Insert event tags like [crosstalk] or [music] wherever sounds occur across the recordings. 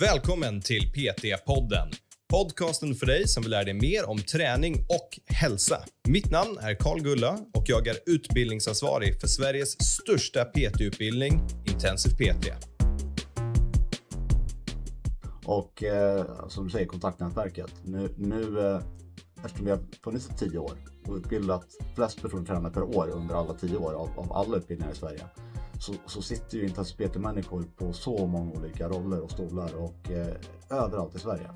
Välkommen till PT-podden. Podcasten för dig som vill lära dig mer om träning och hälsa. Mitt namn är Karl Gulla och jag är utbildningsansvarig för Sveriges största PT-utbildning, Intensiv PT. Och eh, som du säger, kontaktnätverket. Nu, nu eh, eftersom vi har funnits i tio år och utbildat flest personer tränare per år under alla tio år av, av alla utbildningar i Sverige så, så sitter ju intensiv människor på så många olika roller och stolar och eh, överallt i Sverige.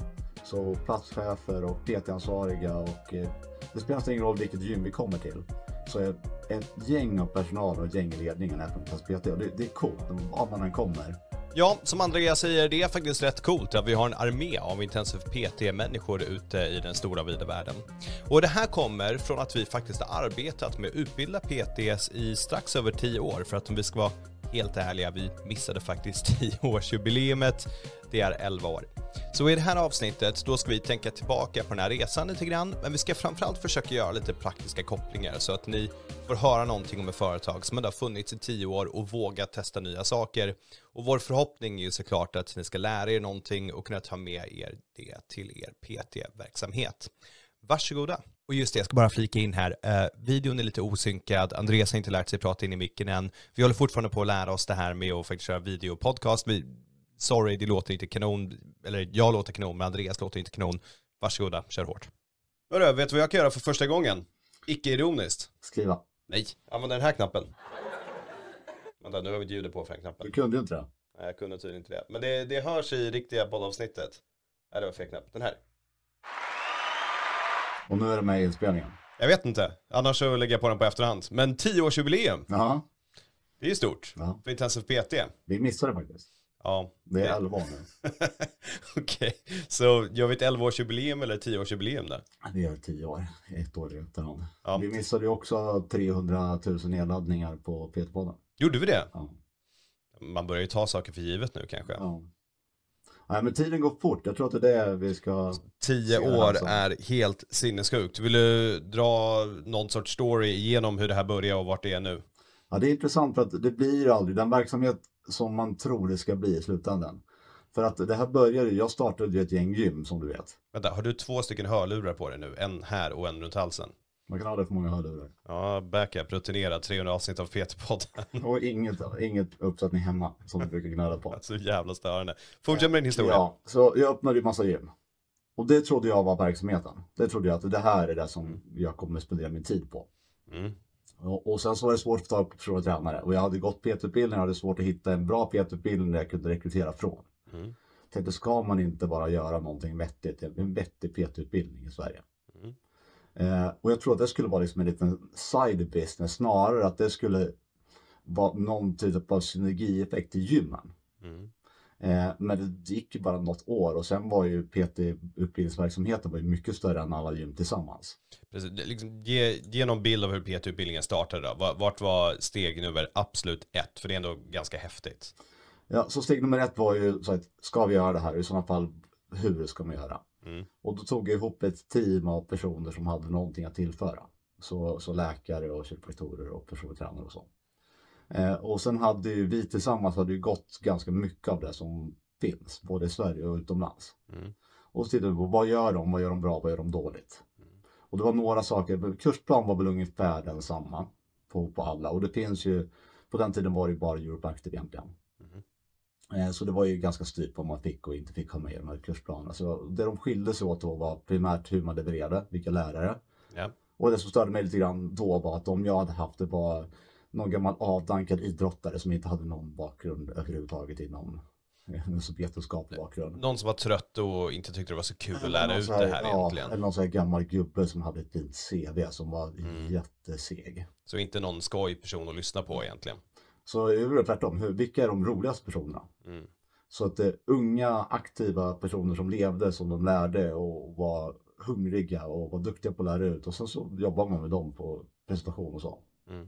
Så platschefer och PT-ansvariga och eh, det spelar ingen roll vilket gym vi kommer till så är ett gäng av personal och ett gäng i ledningen är från intensiv PT och det, det är coolt var man än kommer. Ja, som Andrea säger, det är faktiskt rätt coolt att vi har en armé av intensiv PT-människor ute i den stora vida världen. Och det här kommer från att vi faktiskt har arbetat med att utbilda PTs i strax över 10 år, för att om vi ska vara helt ärliga, vi missade faktiskt [laughs] 10-årsjubileumet. Det är 11 år. Så i det här avsnittet, då ska vi tänka tillbaka på den här resan lite grann, men vi ska framförallt försöka göra lite praktiska kopplingar så att ni får höra någonting om ett företag som ändå har funnits i 10 år och vågat testa nya saker. Och vår förhoppning är ju såklart att ni ska lära er någonting och kunna ta med er det till er PT-verksamhet. Varsågoda. Och just det, jag ska bara flika in här. Uh, videon är lite osynkad, Andreas har inte lärt sig prata in i micken än. Vi håller fortfarande på att lära oss det här med att faktiskt köra video och podcast. Vi, sorry, det låter inte kanon, eller jag låter kanon, men Andreas låter inte kanon. Varsågoda, kör hårt. Hörru, vet du vad jag kan göra för första gången? Icke-ironiskt. Skriva. Nej, använd den här knappen. Vänta, nu har vi inte ljudet på för den knappen. Du kunde ju inte det. Nej, jag kunde tydligen inte det. Men det, det hörs i riktiga poddavsnittet. Nej, det var fel knapp. Den här. Och nu är det med i inspelningen. Jag vet inte. Annars så lägger jag på den på efterhand. Men 10-årsjubileum. Ja. Det är ju stort. Ja. För Intensiv PT. Vi missade faktiskt. Ja. Det är 11 år nu. [laughs] Okej, så gör vi ett 11-årsjubileum eller 10-årsjubileum där? Vi gör 10 år, ett år efterhand. Ja. Vi missade ju också 300 000 nedladdningar på PT-podden. Gjorde vi det? Ja. Man börjar ju ta saker för givet nu kanske. ja. Nej men tiden går fort, jag tror att det är det vi ska... 10 Se det här år är helt sinnessjukt. Vill du dra någon sorts story igenom hur det här börjar och vart det är nu? Ja det är intressant för att det blir aldrig den verksamhet som man tror det ska bli i slutändan. För att det här började jag startade ju ett gäng gym som du vet. Vänta, har du två stycken hörlurar på dig nu? En här och en runt halsen? Man kan det för många hörlurar. Ja, backup, rutinerad, 300 avsnitt av PT-podden. [laughs] Och inget, inget uppsättning hemma som du brukar gnälla på. [laughs] Så jävla störande. Fortsätt med din historia. Ja, så jag öppnade ju massa gym. Och det trodde jag var verksamheten. Det trodde jag att det här är det som jag kommer spendera min tid på. Mm. Och, och sen så var det svårt att få tag på personliga tränare. Och jag hade gått PT-utbildning och hade svårt att hitta en bra PT-utbildning där jag kunde rekrytera från. Mm. Tänkte, ska man inte bara göra någonting vettigt, en vettig PT-utbildning i Sverige? Eh, och jag tror att det skulle vara liksom en liten side business snarare att det skulle vara någon typ av synergieffekt i gymmen. Mm. Eh, men det gick ju bara något år och sen var ju PT-utbildningsverksamheten var ju mycket större än alla gym tillsammans. Precis, liksom, ge, ge någon bild av hur PT-utbildningen startade då. Va- Vart var steg nummer absolut ett? För det är ändå ganska häftigt. Ja, så steg nummer ett var ju så att ska vi göra det här? I sådana fall, hur ska man göra? Mm. Och då tog jag ihop ett team av personer som hade någonting att tillföra. Så, så läkare och kiropraktorer och personlig tränare och så. Eh, och sen hade ju vi tillsammans hade ju gått ganska mycket av det som finns, både i Sverige och utomlands. Mm. Och så tittade vi på vad gör de, vad gör de bra, vad gör de dåligt? Och det var några saker, kursplan var väl ungefär densamma på, på alla. Och det finns ju, på den tiden var det ju bara Europe Active egentligen. Eh, Så det var ju ganska styrt på vad man fick och inte fick ha med i de här kursplanerna. Så det de skilde sig åt då var primärt hur man levererade, vilka lärare. Ja. Och det som störde mig lite grann då var att om jag hade haft det var någon gammal avdankad idrottare som inte hade någon bakgrund överhuvudtaget inom eh, alltså vetenskaplig bakgrund. Någon som var trött och inte tyckte det var så kul att lära ut så det här ja, egentligen. Eller någon sån här gammal gubbe som hade ett fint CV som var Mm. jätteseg. Så inte någon skojperson att lyssna på egentligen. Så det är tvärtom, hur, vilka är de roligaste personerna? Mm. Så att det unga aktiva personer som levde som de lärde och var hungriga och var duktiga på att lära ut och sen så jobbar man med dem på presentation och så. Mm.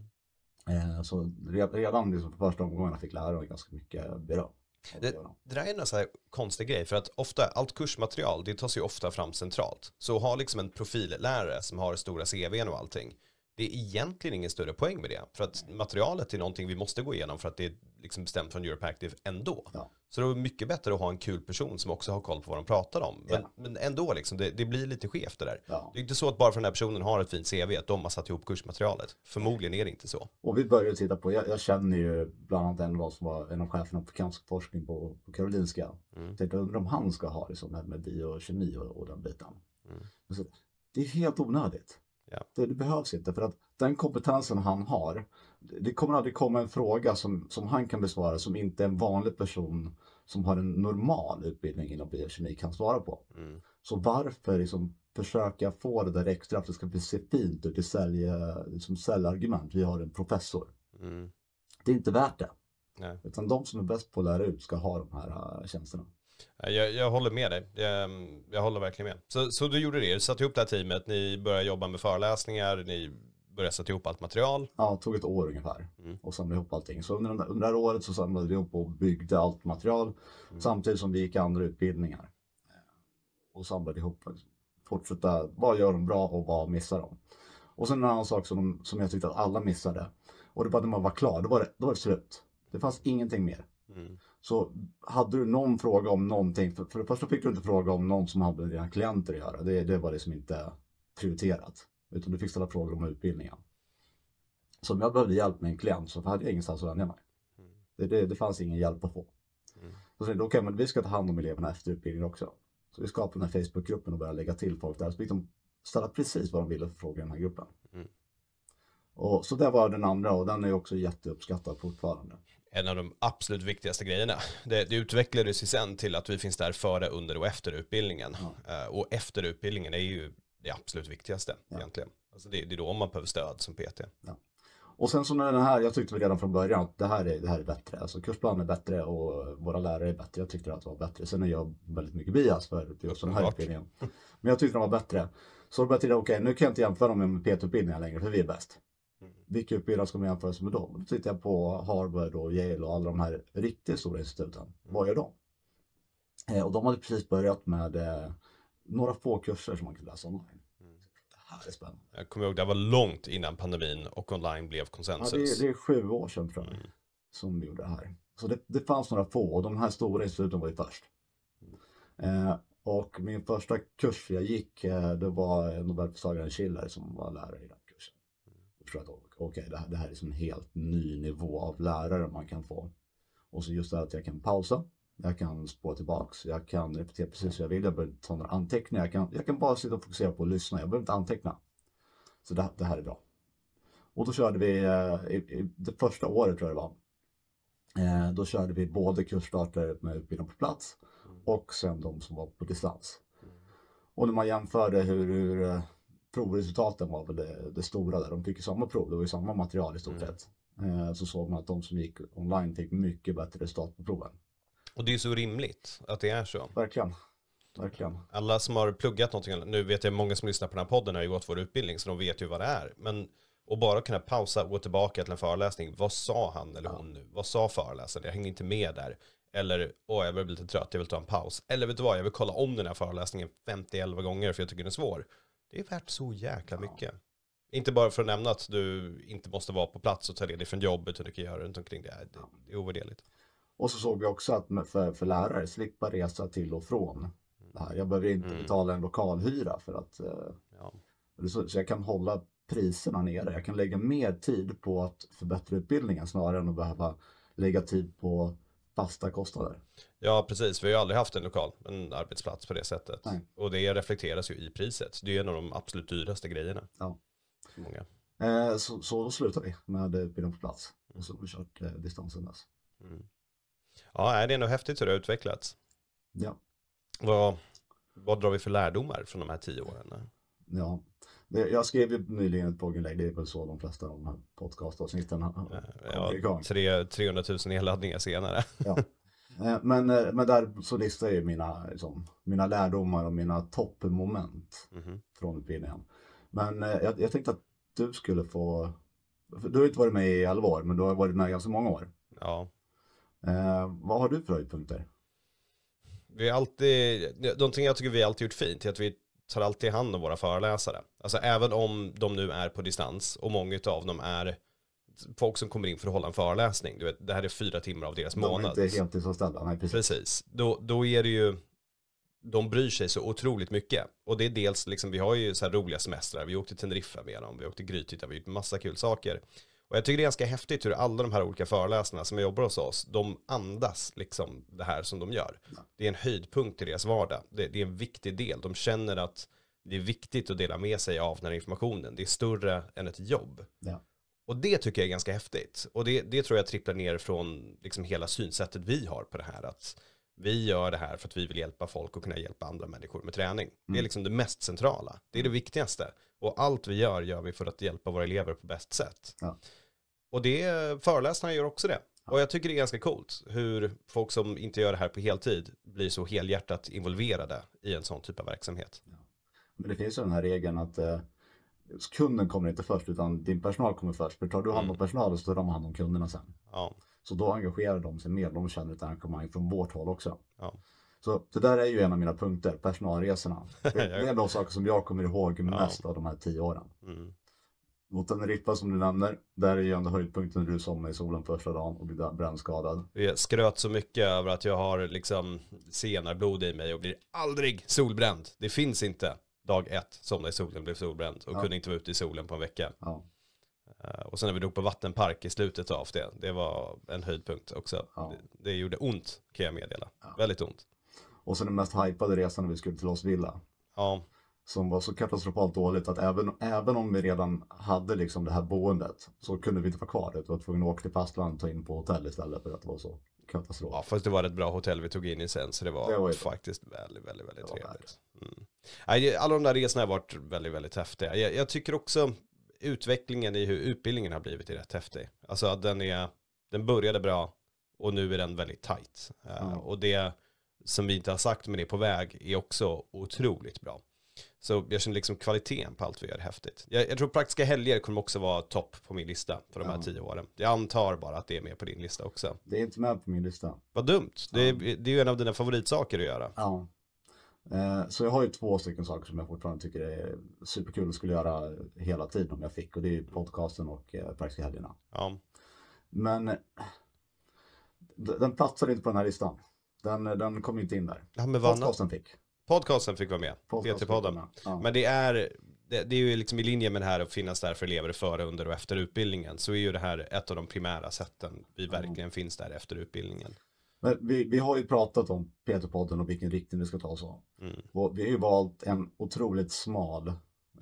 Eh, så re- redan liksom på första omgångarna fick lärarna ganska mycket beröm. Det, det där är en sån här konstig grej för att ofta, allt kursmaterial det tas ju ofta fram centralt. Så ha liksom en profillärare som har stora CVn och allting. Det är egentligen ingen större poäng med det. För att materialet är någonting vi måste gå igenom för att det är liksom bestämt från Europe Active ändå. Ja. Så det är mycket bättre att ha en kul person som också har koll på vad de pratar om. Men, Ja. men ändå, liksom, det, det blir lite skevt det där. Ja. Det är inte så att bara för den här personen har ett fint CV att de har satt ihop kursmaterialet. Förmodligen är det inte så. Och vi började titta på, jag, jag känner ju bland annat en av som var en av cheferna på cancerforskning på, på Karolinska. Mm. Tänkte undra om han ska ha liksom, med, med biokemi och, och den biten. Mm. Så, det är helt onödigt. Ja. Det, det behövs inte för att den kompetensen han har, det kommer aldrig komma en fråga som, som han kan besvara som inte en vanlig person som har en normal utbildning inom biokemi kan svara på. Mm. Så varför liksom försöka få det där extra att det ska bli se fint ut i liksom säljargument. Vi har en professor. Mm. Det är inte värt det. Nej. Utan de som är bäst på att lära ut ska ha de här äh, tjänsterna. Jag, jag håller med dig. Jag, jag håller verkligen med. Så, så du gjorde det, du satte ihop det här teamet, ni började jobba med föreläsningar, ni började sätta ihop allt material. Ja, det tog ett år ungefär Mm. och samla ihop allting. Så under, där- under det här året så samlade vi ihop och byggde allt material samtidigt som vi gick andra utbildningar. Och samlade ihop, fortsätta, vad gör de bra och vad missar de? Och sen en annan sak som, de, som jag tyckte att alla missade. Och det var när man var klar, då var det, då var det slut. Det fanns ingenting mer. Mm. Så hade du någon fråga om någonting, för, för det första fick du inte fråga om någon som hade med dina klienter att göra. Det, det var liksom inte prioriterat. Utan du fick ställa frågor om utbildningen. Så om jag behövde hjälp med en klient så hade jag ingenstans att vända mig. Det, det, det fanns ingen hjälp att få. Mm. Så tänkte okej, men vi ska ta hand om eleverna efter utbildningen också. Så vi skapade den här Facebookgruppen och började lägga till folk där. Så fick de ställa precis vad de ville för frågor i den här gruppen. Mm. Och så det var den andra och den är också jätteuppskattad fortfarande. En av de absolut viktigaste grejerna. Det, det utvecklades ju sen till att vi finns där före, under och efter utbildningen. Eh, och efter utbildningen är ju det absolut viktigaste egentligen. Alltså det, det är då man behöver stöd som PT. Och sen så när den här, jag tyckte redan från början att det här är, det här är bättre. Alltså kursplanen är bättre och våra lärare är bättre. Jag tyckte att det var bättre. Sen är jag väldigt mycket bias för just den här utbildningen. Men jag tyckte den var bättre. Så då började jag okej nu kan jag inte jämföra dem med PT-utbildningar längre för vi är bäst. Vilka utbildningar ska man jämföra sig med dem? Då tittar jag på Harvard och Yale och alla de här riktigt stora instituten. Vad gör de? Eh, och de hade precis börjat med eh, några få kurser som man kunde läsa online. Det här är spännande. Jag kommer ihåg det var långt innan pandemin och online blev Ja, konsensus. det, det är sju år sedan tror jag Mm. som vi gjorde det här. Så det, det fanns några få och de här stora instituten var ju först. Eh, och min första kurs jag gick, eh, det var Nobelpristagaren Schiller som var lärare i den tror att okej, det, här, det här är liksom en helt ny nivå av lärare man kan få. Och så just det här att jag kan pausa, jag kan spå tillbaks, jag kan repetera precis hur jag vill, jag behöver inte ta några anteckningar, jag kan, jag kan bara sitta och fokusera på att lyssna, jag behöver inte anteckna. Så det, det här är bra. Och då körde vi, eh, i, i det första året tror jag det var, eh, då körde vi både kursstarter med utbildning på plats och sen de som var på distans. Och när man jämförde hur, hur eh, provresultaten var väl det, det stora där, de fick ju samma prov, det var ju samma material i stort sett. Eh, så såg man att de som gick online fick mycket bättre resultat på proven. Och det är ju så rimligt att det är så. Verkligen. Verkligen. Alla som har pluggat någonting, nu vet jag många som lyssnar på den här podden har ju gått vår utbildning så de vet ju vad det är. Men att bara kunna pausa och gå tillbaka till en föreläsning. Vad sa han eller hon nu? Vad sa föreläsaren? Jag hängde inte med där. Eller, åh jag börjar bli lite trött, jag vill ta en paus. Eller vet du vad, jag vill kolla om den här föreläsningen 50-11 gånger för jag tycker den är svår. Det är värt så jäkla mycket. Inte bara för att nämna att du inte måste vara på plats och ta ledigt från jobbet utan du kan göra runt omkring det. Det, det är ovärderligt. Och så såg vi också att för, för lärare, slippa resa till och från det här. Jag behöver inte betala en lokalhyra för att eh, Ja. så, så jag kan hålla priserna nere. Jag kan lägga mer tid på att förbättra utbildningen snarare än att behöva lägga tid på fasta kostnader. Ja, precis. Vi har ju aldrig haft en lokal, en arbetsplats på det sättet. Nej. Och det reflekteras ju i priset. Det är en av de absolut dyraste grejerna. Ja. Många. Eh, så, så då slutade vi med utbildning på plats. Och så har vi kört eh, distansen dess. Ja, nej, det är nog häftigt hur det har utvecklats. Ja. Vad, vad drar vi för lärdomar från de här tio åren? Ja. Jag skrev ju nyligen ett blogginlägg, det är väl så de flesta av de här podcastavsnitten har Ja, igång. tre, 300 000 nedladdningar senare. Ja. Eh, Men, eh, men där så listar jag ju mina, liksom, mina lärdomar och mina toppmoment Mhm. från utbildningen. Men eh, jag, jag tänkte att du skulle få, du har inte varit med i 11 år, men du har varit med ganska många år. Ja, Eh, vad har du för höjdpunkter? vi har alltid, någonting jag tycker vi alltid gjort fint är att vi tar alltid hand om våra föreläsare. Alltså även om de nu är på distans och många av dem är folk som kommer in för att hålla en föreläsning. Du vet, det här är fyra timmar av deras månad. De är inte heltidsanställda, nej precis. Precis, då, då är det ju, de bryr sig så otroligt mycket. Och det är dels, liksom, vi har ju så här roliga semestrar, vi åkte till Teneriffa med dem, vi åkte till Grythyttan, vi gjort massa kul saker. Och jag tycker det är ganska häftigt hur alla de här olika föreläsarna som jobbar hos oss, de andas liksom det här som de gör. Det är en höjdpunkt i deras vardag. Det, det är en viktig del. De känner att det är viktigt att dela med sig av den här informationen. Det är större än ett jobb. Ja. Och det tycker jag är ganska häftigt. Och det, det tror jag tripplar ner från liksom hela synsättet vi har på det här. Att vi gör det här för att vi vill hjälpa folk och kunna hjälpa andra människor med träning. Det är Mm. liksom det mest centrala. Det är det viktigaste. Och allt vi gör gör vi för att hjälpa våra elever på bäst sätt. Ja. Och det, föreläsarna gör också det. Och jag tycker det är ganska coolt hur folk som inte gör det här på heltid blir så helhjärtat involverade i en sån typ av verksamhet. Men det finns ju den här regeln att eh, kunden kommer inte först utan din personal kommer först. För tar du hand om personalen så tar de hand om kunderna sen. Ja, Så då engagerar de sig mer, de känner ett engagemang från vårt håll också. ja. Så det där är ju en av mina punkter, personalresorna. [laughs] Det, det är de saker som jag kommer ihåg mest av de här tio åren. Mm. Mot Teneriffa som du nämner, där är ju ändå höjdpunkten när du somnade i solen första dagen och blev brännskadad. Jag skröt så mycket över att jag har liksom senarblod i mig och blir aldrig solbränd. Det finns inte. Dag ett, somnade i solen, blev solbränd och Ja. kunde inte vara ute i solen på en vecka. Ja, Eh, Och sen när vi drog på vattenpark i slutet av det, det var en höjdpunkt också. Ja. Det, det gjorde ont kan jag meddela. Väldigt ont. och sen den mest hypade resan när vi skulle till Los Villa. Ja, Som var så katastrofalt dåligt att även, även om vi redan hade liksom det här boendet så kunde vi inte vara kvar. Vi var tvungna att åka till fastlandet och ta in på hotell istället för att det var så katastrof. ja, fast det var ett bra hotell vi tog in i sen, så det var, Det var faktiskt väldigt, väldigt, väldigt trevligt. Mm. Alla de där resorna har varit väldigt, väldigt häftiga. Jag, jag tycker också utvecklingen i hur utbildningen har blivit är rätt häftig. Alltså att den är, den började bra och nu är den väldigt tight. Eh, Ja. Och det som vi inte har sagt men är på väg är också otroligt bra. Så jag känner liksom kvaliteten på allt vi gör är häftigt. Jag, jag tror praktiska helger kommer också vara topp på min lista för de här Ja. tio åren. Jag antar bara att det är med på din lista också. Det är inte med på min lista. Vad dumt. Det, är- det är ju en av dina favoritsaker att göra. Ja. Eh, Så jag har ju två stycken saker som jag fortfarande tycker är superkul och skulle göra hela tiden om jag fick. Och det är podcasten och eh, Praktiska helgerna. Ja, Men den platsar inte på den här listan. Den, den kom inte in där. ja men vad? Podcasten fick. Podcasten fick vara med. PT-podden. Ja. Men det är, det, det är ju liksom i linje med det här att finnas där för elever före, under och efter utbildningen. Så är ju det här ett av de primära sätten vi verkligen finns där efter utbildningen. Vi, vi har ju pratat om Peter-podden och vilken riktning det ska ta så. Mm. Och vi har ju valt en otroligt smal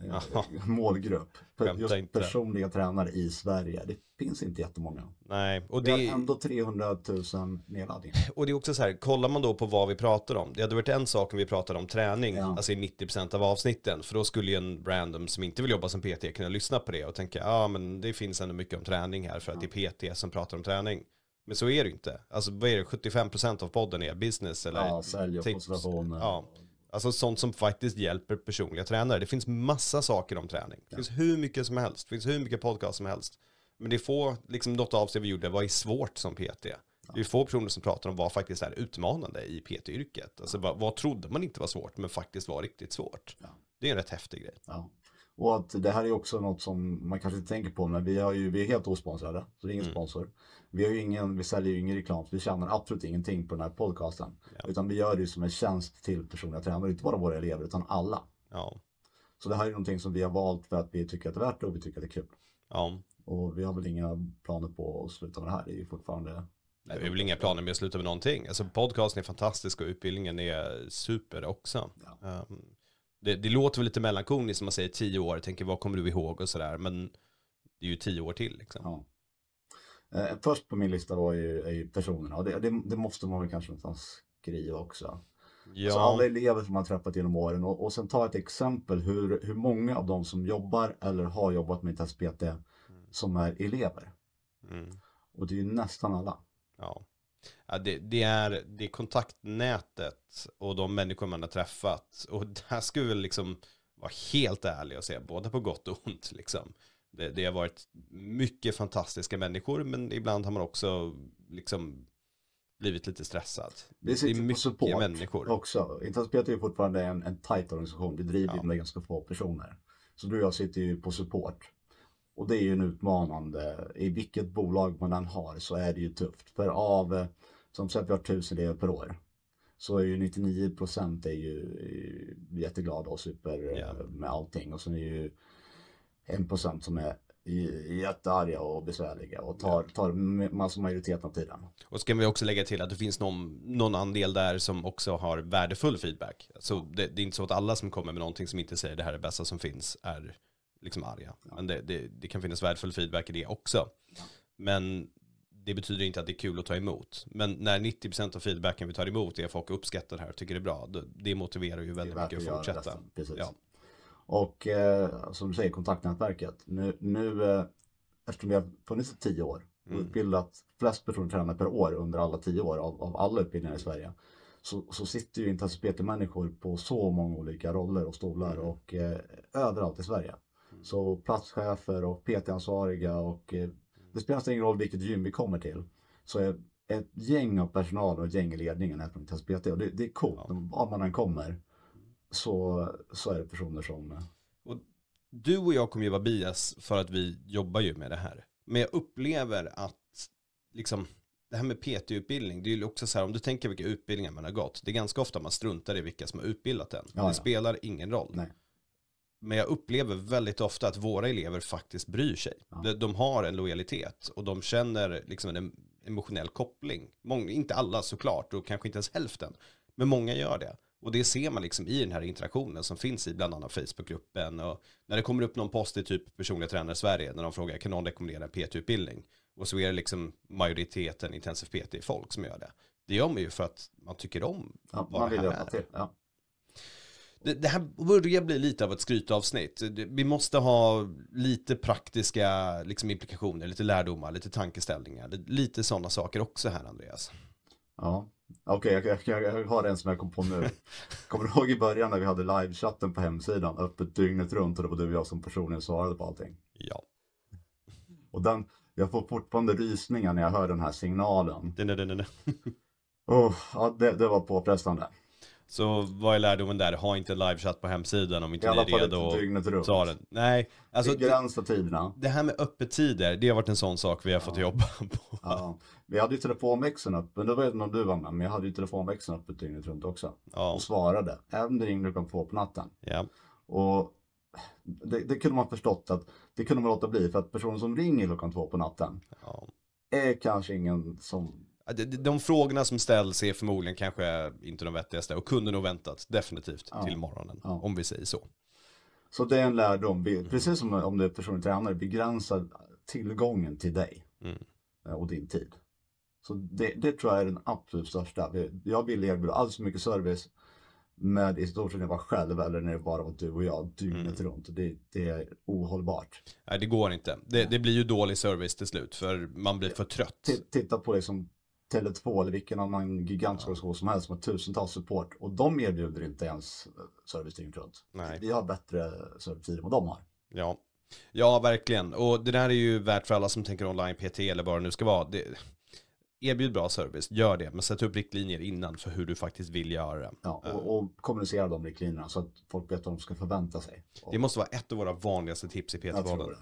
eh, Jaha. målgrupp. Just inte. personliga tränare i Sverige. Det finns inte jättemånga. Nej, och Vi det, har ändå 300 000 nedladdningar. och det är också så här, kollar man då på vad vi pratar om. Det hade varit en sak om vi pratade om träning, Ja. alltså i 90% av avsnitten. För då skulle ju en random som inte vill jobba som PT kunna lyssna på det och tänka, ja men det finns ändå mycket om träning här för att det är PT som pratar om träning. Men så är det ju inte. Alltså vad är det, 75% av podden är business eller Ja, sälj och tips. koncentrationer. Ja. Alltså sånt som faktiskt hjälper personliga tränare. Det finns massa saker om träning. Det finns hur mycket som helst. Det finns hur mycket podcast som helst. Men det få, liksom något avsteg vi gjorde, vad är svårt som PT? Det är få personer som pratar om vad faktiskt är utmanande i PT-yrket. Alltså vad, vad trodde man inte var svårt, men faktiskt var riktigt svårt. Det är en rätt häftig grej. Ja. Och att det här är också något som man kanske inte tänker på, men vi, har ju, vi är helt osponsrade, så det är ingen Mm. sponsor. Vi, har ingen, vi säljer ju ingen reklam, vi tjänar absolut ingenting på den här podcasten. Ja. Utan vi gör det som en tjänst till personliga tränare, inte bara våra elever, utan alla. Ja, Så det här är någonting som vi har valt för att vi tycker att det är värt det och vi tycker att det är kul. ja. Och vi har väl inga planer på att sluta med det här, det är ju fortfarande... Nej, vi har väl inga planer med att sluta med någonting. Alltså podcasten är fantastisk och utbildningen är super också. Ja. Um, det, det låter väl lite mellankoniskt som man säger tio år, tänker vad kommer du ihåg och sådär, men det är ju tio år till liksom. Ja. Eh, först på min lista var ju, är ju personerna och det, det, det måste man väl kanske någonstans skriva också. Ja, Så alla elever som man träffat genom åren och, och sen ta ett exempel hur, hur många av dem som jobbar eller har jobbat med Test PT som är elever. mm, Och det är ju nästan alla. ja. Ja det, det, är, det är kontaktnätet och de människor man har träffat. Och [laughs] där ska vi väl liksom vara helt ärliga och säga, både på gott och ont liksom. Det, det har varit mycket fantastiska människor, men ibland har man också liksom blivit lite stressad. Vi sitter det är på mycket support människor. också. Intensiv PT är ju fortfarande en, en tight organisation. Vi driver Ja. med ganska få personer. Så du och jag sitter ju på support. Och det är ju en utmanande. I vilket bolag man än har så är det ju tufft. För av, eh, som sagt vi har tusen elever per år. Så är ju 99 procent är ju är jätteglada och super eh, med allting. Och sen är ju en procent som är jättearga och besvärliga och tar, tar ma- massa majoriteten av tiden. Och så kan vi också lägga till att det finns någon, någon andel där som också har värdefull feedback. Så det, det är inte så att alla som kommer med någonting som inte säger det här är det bästa som finns är liksom arga. Men det, det, det kan finnas värdefull feedback i det också. Men det betyder inte att det är kul att ta emot. Men när 90% av feedbacken vi tar emot är att folk uppskattar det här och tycker det är bra, det motiverar ju väldigt mycket att fortsätta. resten, precis. Ja. Och eh, som du säger, kontaktnätverket. Nu, nu eh, eftersom vi har funnits i tio år och Mm. utbildat flest personer tränare per år under alla tio år av, av alla utbildningar i Sverige. Så, så sitter ju intensiv PT-människor på så många olika roller och stolar Mm. och eh, överallt i Sverige. Så platschefer och PT-ansvariga och eh, det spelar ingen roll vilket gym vi kommer till. Så är ett gäng av personal och ett gäng i ledningen är från intensiv PT och det, det är coolt. Var man än kommer så, så är det personer som eh, Och du och jag kommer ju vara bias för att vi jobbar ju med det här. Men jag upplever att liksom det här med PT-utbildning, det är ju också så här om du tänker vilka utbildningar man har gått, det är ganska ofta man struntar i vilka som har utbildat en. Ja, det ja. spelar ingen roll. Nej. Men jag upplever väldigt ofta att våra elever faktiskt bryr sig. Ja. De, har en lojalitet och de känner liksom en emotionell koppling. Många, inte alla såklart och kanske inte ens hälften, men många gör det. Och det ser man liksom i den här interaktionen som finns i bland annat Facebookgruppen och när det kommer upp någon post i typ personliga tränare i Sverige när de frågar kan någon rekommendera en PT-utbildning och så är det liksom majoriteten intensiv PT-folk som gör det. Det gör man ju för att man tycker om ja, vad man det vill här hjälpa är. till. Ja. Det, det här börjar bli lite av ett skrytavsnitt. Vi måste ha lite praktiska liksom, implikationer, lite lärdomar, lite tankeställningar. Lite sådana saker också här Andreas. Ja, okej, jag, jag, jag har en som jag kom på nu. Kommer du ihåg i början när vi hade livechatten på hemsidan, öppet dygnet runt och det var du och jag som personligen svarade på allting. Ja. Och den, jag får fortfarande rysningar när jag hör den här signalen. Den, den, den, den. Oh, ja, det, det var påfrestande. Så vad är lärdomen där? Ha inte livechatt på hemsidan om I inte alla ni är fall redo inte att dygnet runt. ta den. Nej, alltså Begränsa tiderna. det här med öppettider, det har varit en sån sak vi har fått jobba på. Ja. Vi hade ju telefonväxeln öppen, det var inte om du var med, men jag hade ju telefonväxeln öppet dygnet runt också. Ja, Och svarade, även om det ringde klockan två på natten. ja, Och det, det kunde man förstått att det kunde man låta bli för att personen som ringer klockan två på natten ja. är kanske ingen som, de- frågorna som ställs är förmodligen kanske inte de vettigaste och kunde nog väntat definitivt Ja. till morgonen, Ja. om vi säger så. så det är en lärdom, precis som om du är personlig tränare, begränsa tillgången till dig Mm. eh, och din tid. Så det, det tror jag är den absolut största. Jag vill erbjuda alldeles för mycket service med i stort sett när jag var själv eller när det bara var du och jag dygnet Mm. runt. Det, det är ohållbart. Nej, det går inte. Det, det blir ju dålig service till slut, för man blir för trött. T- titta på liksom Tele2 eller vilken annan gigantisk organisation som helst med tusentals support och de erbjuder inte ens eh, service dygnet runt. Vi har bättre servicetider än vad de har. Ja. ja, verkligen. Och det där är ju värt för alla som tänker online PT eller vad det nu ska vara. Det, erbjud bra service, gör det, men sätt upp riktlinjer innan för hur du faktiskt vill göra det. Ja, och, och kommunicera de riktlinjerna så att folk vet vad de ska förvänta sig. Och Det måste vara ett av våra vanligaste tips i jag tror PT-podden.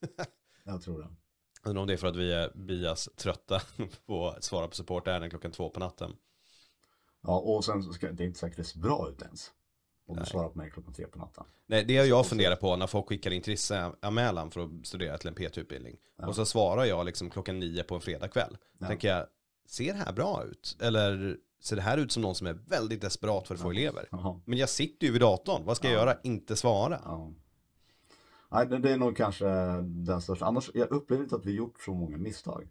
det. jag tror det. [laughs] Undrar om det är för att vi är bias trötta [laughs] på att svara på supportärenden klockan två på natten. Ja, och sen så ska det är inte säkert det ser bra ut ens. Om Nej. du svarar på mig klockan tre på natten. Nej, det har jag funderat på när folk skickar intresseanmälan för att studera till en PT-utbildning. Ja. Och så svarar jag liksom klockan nio på en fredagkväll. Ja. Tänker jag, ser det här bra ut? Eller ser det här ut som någon som är väldigt desperat för att få elever? Jaha. Men jag sitter ju vid datorn, vad ska jag Ja. göra? Inte svara. Nej, det, det är nog kanske den största. Annars, jag upplever inte att vi gjort så många misstag.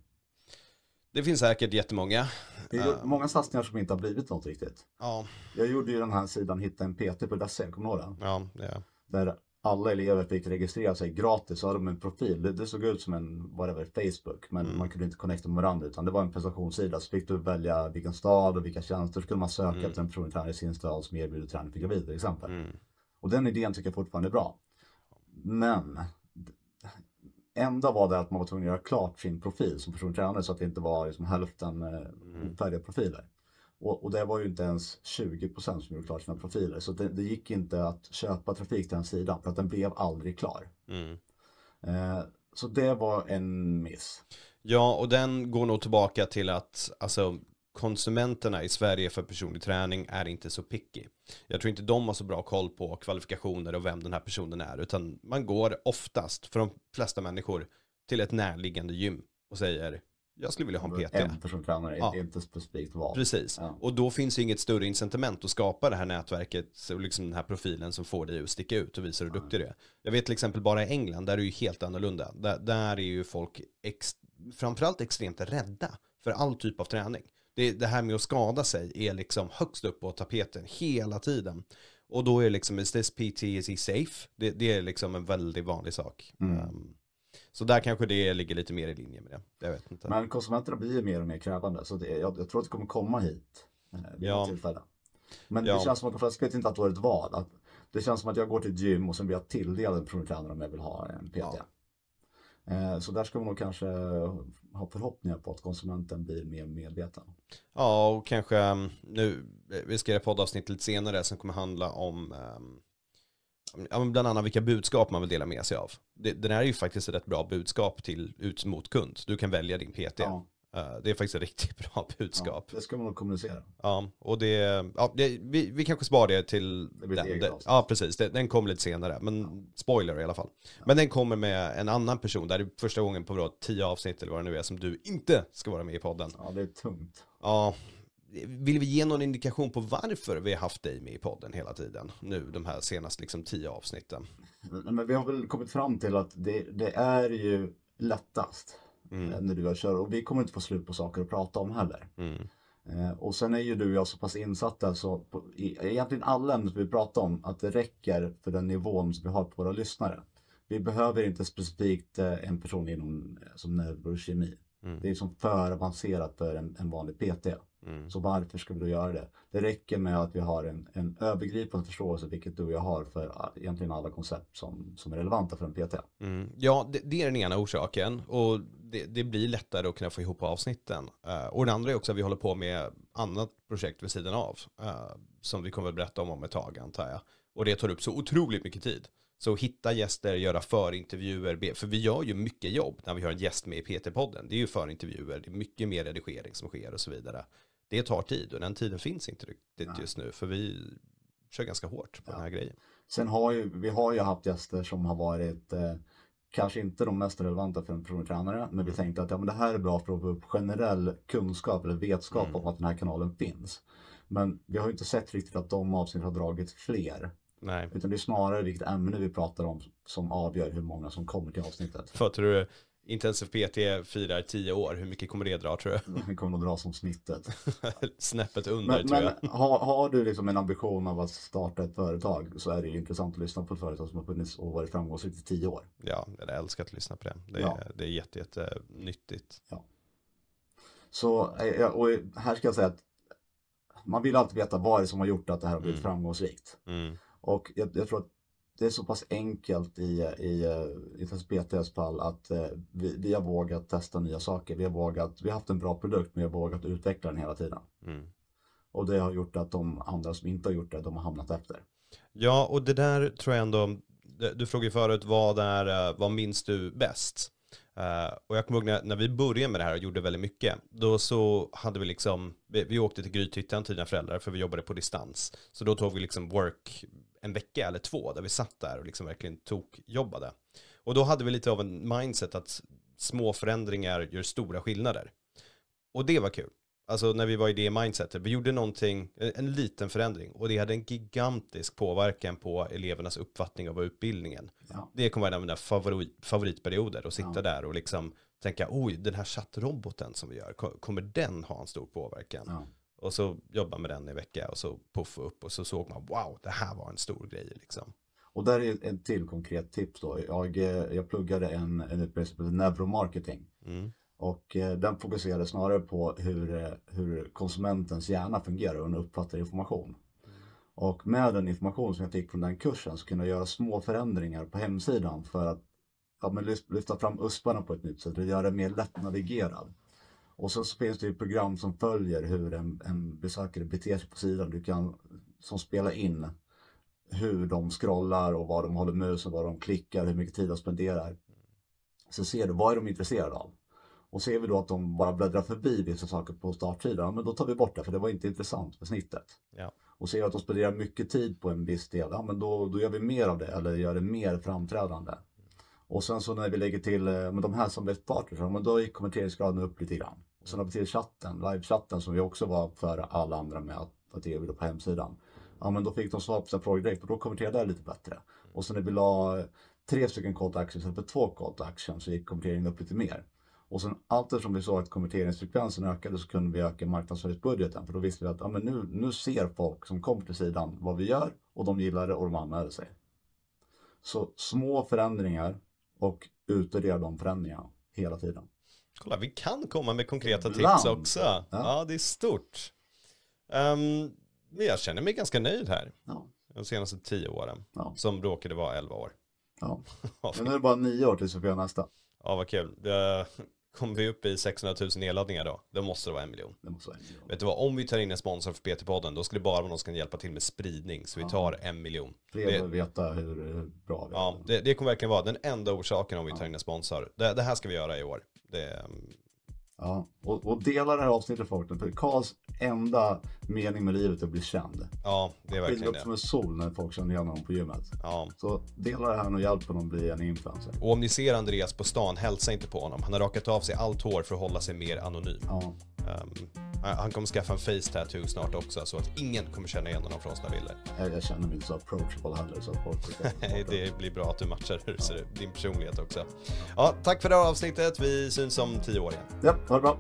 Det finns säkert jättemånga. Vi har gjort många satsningar som inte har blivit något riktigt. Ja, Jag gjorde ju den här sidan Hitta en PT på .se, kommer du ihåg den? ja, ja. Där alla elever fick registrera sig gratis så hade de en profil. Det, det såg ut som en, whatever, Facebook. Men Mm. man kunde inte connecta med varandra utan det var en prestationssida. Så fick du välja vilken stad och vilka tjänster. Så kunde man söka Mm. efter en personlig tränare i sin stad som erbjuder träning för gravida till exempel. Mm. Och den idén tycker jag fortfarande är bra. Men enda var det att man var tvungen att göra klart sin profil som personlig tränare så att det inte var liksom hälften eh, Mm. färdiga profiler. Och, och det var ju inte ens 20% som gjorde klart sina profiler. Så det, det gick inte att köpa trafik till den sidan för att den blev aldrig klar. Mm. Eh, så det var en miss. Ja, och den går nog tillbaka till att alltså, konsumenterna i Sverige för personlig träning är inte så picky. Jag tror inte de har så bra koll på kvalifikationer och vem den här personen är, utan man går oftast, för de flesta människor, till ett närliggande gym och säger jag skulle vilja ha en PT. En personlig tränare, Ja. inte specifikt val. Precis. Ja. Och då finns det inget större incitament att skapa det här nätverket och liksom den här profilen som får dig att sticka ut och visa hur duktig du är. Jag vet till exempel bara i England, där är det ju helt annorlunda. Där, där är ju folk ex, framförallt extremt rädda för all typ av träning. Det, det här med att skada sig är liksom högst upp på tapeten hela tiden. Och då är det liksom, is this PT, is he safe? Det, det är liksom en väldigt vanlig sak. Mm. Um, så där kanske det ligger lite mer i linje med det. Jag vet inte. Men konsumenterna blir ju mer och mer krävande så det, jag, jag tror att det kommer komma hit eh, vid Ja. tillfälle. Men Ja. det känns som att de flesta vet inte att det var ett val. Att det känns som att jag går till ett gym och sen blir jag tilldelad en personlig tränare om jag vill ha en PT. Ja. Eh, Så där ska man nog kanske ha förhoppningar på att konsumenten blir mer medveten. Ja, och kanske um, nu, vi ska göra poddavsnitt lite senare som kommer handla om ja, men bland annat vilka budskap man vill dela med sig av. Den här är ju faktiskt ett rätt bra budskap till ut mot kund. Du kan välja din PT. Ja, det är faktiskt ett riktigt [laughs] bra ja, budskap. det ska man nog kommunicera. Ja, och det, ja, det vi, vi kanske sparar det till Det blir den. Det, ja, precis. Det, den kommer lite senare, men spoiler i alla fall. Men den kommer med en annan person, där det är första gången på bra tio avsnitt eller vad det nu är som du inte ska vara med i podden. Ja, det är tungt. Ja, vill vi ge någon indikation på varför vi har haft dig med i podden hela tiden? Nu, de här senaste liksom tio avsnitten. Men vi har väl kommit fram till att det, det är ju lättast Mm. eh, när du och kör och vi kommer inte få slut på saker att prata om heller. Mm. Eh, Och sen är ju du och jag så pass insatta så på, i, egentligen alla ämnen som vi pratar om att det räcker för den nivån som vi har på våra lyssnare. Vi behöver inte specifikt eh, en person inom som neurokemi. Mm. Det är som för avancerat för en, en vanlig PT. Mm. Så varför ska vi då göra det? Det räcker med att vi har en, en övergripande förståelse, vilket du och jag har för egentligen alla koncept som, som är relevanta för en PT. Mm. Ja, det, det är den ena orsaken och det, det blir lättare att kunna få ihop avsnitten. Eh, och den andra är också att vi håller på med annat projekt vid sidan av eh, som vi kommer att berätta om om ett tag antar jag. Och det tar upp så otroligt mycket tid. Så hitta gäster, göra förintervjuer, för vi gör ju mycket jobb när vi har en gäst med i PT-podden. Det är ju förintervjuer, det är mycket mer redigering som sker och så vidare. Det tar tid och den tiden finns inte riktigt Nej. just nu för vi kör ganska hårt på Ja. den här grejen. Sen har ju, vi har ju haft gäster som har varit eh, kanske inte de mest relevanta för en personlig tränare, men vi tänkte att ja, men det här är bra för att få upp generell kunskap eller vetskap Mm. om att den här kanalen finns. Men vi har ju inte sett riktigt att de avsnitt har dragit fler, Nej. utan det är snarare vilket ämne vi pratar om som avgör hur många som kommer till avsnittet. Vad tror du Intensiv PT firar tio år, hur mycket kommer det dra tror du? [laughs] Vi kommer att dra som snittet. Snäppet under Men, tror jag. men har, har du liksom en ambition av att starta ett företag så är det ju intressant att lyssna på ett företag som har funnits och varit framgångsrikt i tio år. Ja, jag älskar att lyssna på det. Det är, Ja. det är jätte, jätte nyttigt. Så, eh, ja, och här ska jag säga att man vill alltid veta vad det är som har gjort att det här har blivit Mm. framgångsrikt. Mm. Och jag, jag tror att det är så pass enkelt i, i, i BTS fall att eh, vi, vi har vågat testa nya saker. Vi har vågat, vi har haft en bra produkt men vi har vågat utveckla den hela tiden. Mm. Och det har gjort att de andra som inte har gjort det, de har hamnat efter. Ja, och det där tror jag ändå, du frågade ju förut, vad, är, eh, vad minns du bäst? Eh, och jag kommer ihåg när, när vi började med det här och gjorde väldigt mycket, då så hade vi liksom, vi, vi åkte till Grythyttan till dina föräldrar för vi jobbade på distans. Så då tog vi liksom work en vecka eller två där vi satt där och liksom verkligen tog jobbade. Och då hade vi lite av en mindset att små förändringar gör stora skillnader. Och det var kul. Alltså när vi var i det mindsetet, vi gjorde någonting, en liten förändring och det hade en gigantisk påverkan på elevernas uppfattning av utbildningen. Ja. Det kommer vara en av mina favorit, favoritperioder att sitta Ja. där och liksom tänka, oj, den här chattroboten som vi gör, ko- kommer den ha en stor påverkan? Ja. Och så jobba med den i vecka och så puffa upp och så såg man, wow, det här var en stor grej liksom. Och där är ett till konkret tips då. Jag, eh, jag pluggade en, en utbildning som heter neuromarketing. Mm. Och eh, den fokuserade snarare på hur, eh, hur konsumentens hjärna fungerar och hur den uppfattar information. Och med den information som jag fick från den kursen så kunde jag göra små förändringar på hemsidan för att ja, men lyfta fram USParna på ett nytt sätt och göra det mer lättnavigerad. Och så finns det ju program som följer hur en, en besökare beter sig på sidan. Du kan som spelar in hur de scrollar och vad de håller musen, vad de klickar, hur mycket tid de spenderar. Så ser du vad är de intresserade av. Och ser vi då att de bara bläddrar förbi vissa saker på startsidan, men då tar vi bort det för det var inte intressant för snittet. Ja. Och ser vi att de spenderar mycket tid på en viss del, ja men då, då gör vi mer av det eller gör det mer framträdande. Och sen så när vi lägger till eh, med de här samarbetspartners, men då gick kommenteringsgraden upp lite grann. Och sen har vi till chatten, livechatten som vi också var för alla andra med att, att erbjuda på hemsidan. Ja men då fick de svar på sina frågor direkt och då konverterade det lite bättre. Och sen när vi la eh, tre stycken call to action istället för två call to action så gick konverteringen upp lite mer. Och sen allt eftersom vi såg att konverteringsfrekvensen ökade så kunde vi öka marknadsföringsbudgeten. För då visste vi att ja, men nu, nu ser folk som kommer till sidan vad vi gör och de gillar det och de anmäler sig. Så små förändringar och utvärdera de förändringarna hela tiden. Kolla, vi kan komma med konkreta Ibland. tips också. Ja. Ja. det är stort. Um, men jag känner mig ganska nöjd här Ja, de senaste tio åren. Ja. Som råkade vara elva år. ja. [laughs] Men nu är det bara nio år tills vi får göra nästa. ja vad kul. Det- Kommer vi upp i 600 000 nedladdningar då, då måste det vara en miljon. Det måste vara en miljon. Vet du vad, om vi tar in en sponsor för PT-podden, då skulle det bara vara någon som kan hjälpa till med spridning. Så vi tar en miljon. Fler Det- vill veta hur, bra vi Ja, är. det, det kommer verkligen vara den enda orsaken om vi tar in en sponsor. Det, det här ska vi göra i år. Det, Ja. Och, och dela det här avsnittet folk. För Karls enda mening med livet är att bli känd. ja, det är verkligen upp som det. en sol när folk känner igen honom på gymmet. Ja. Så dela det här och hjälp honom bli en influencer. Och om ni ser Andreas på stan, hälsa inte på honom. Han har rakat av sig allt hår för att hålla sig mer anonym. Ja, Ehm, han kommer skaffa en face tattoo snart också, så att ingen kommer känna igen honom från sina bilder. jag, känner mig inte så approachable heller. Så folk [laughs] Nej, det blir bra att du matchar hur ut, din personlighet också. Ja, tack för det här avsnittet. Vi syns om tio år igen. Ja, ha det bra.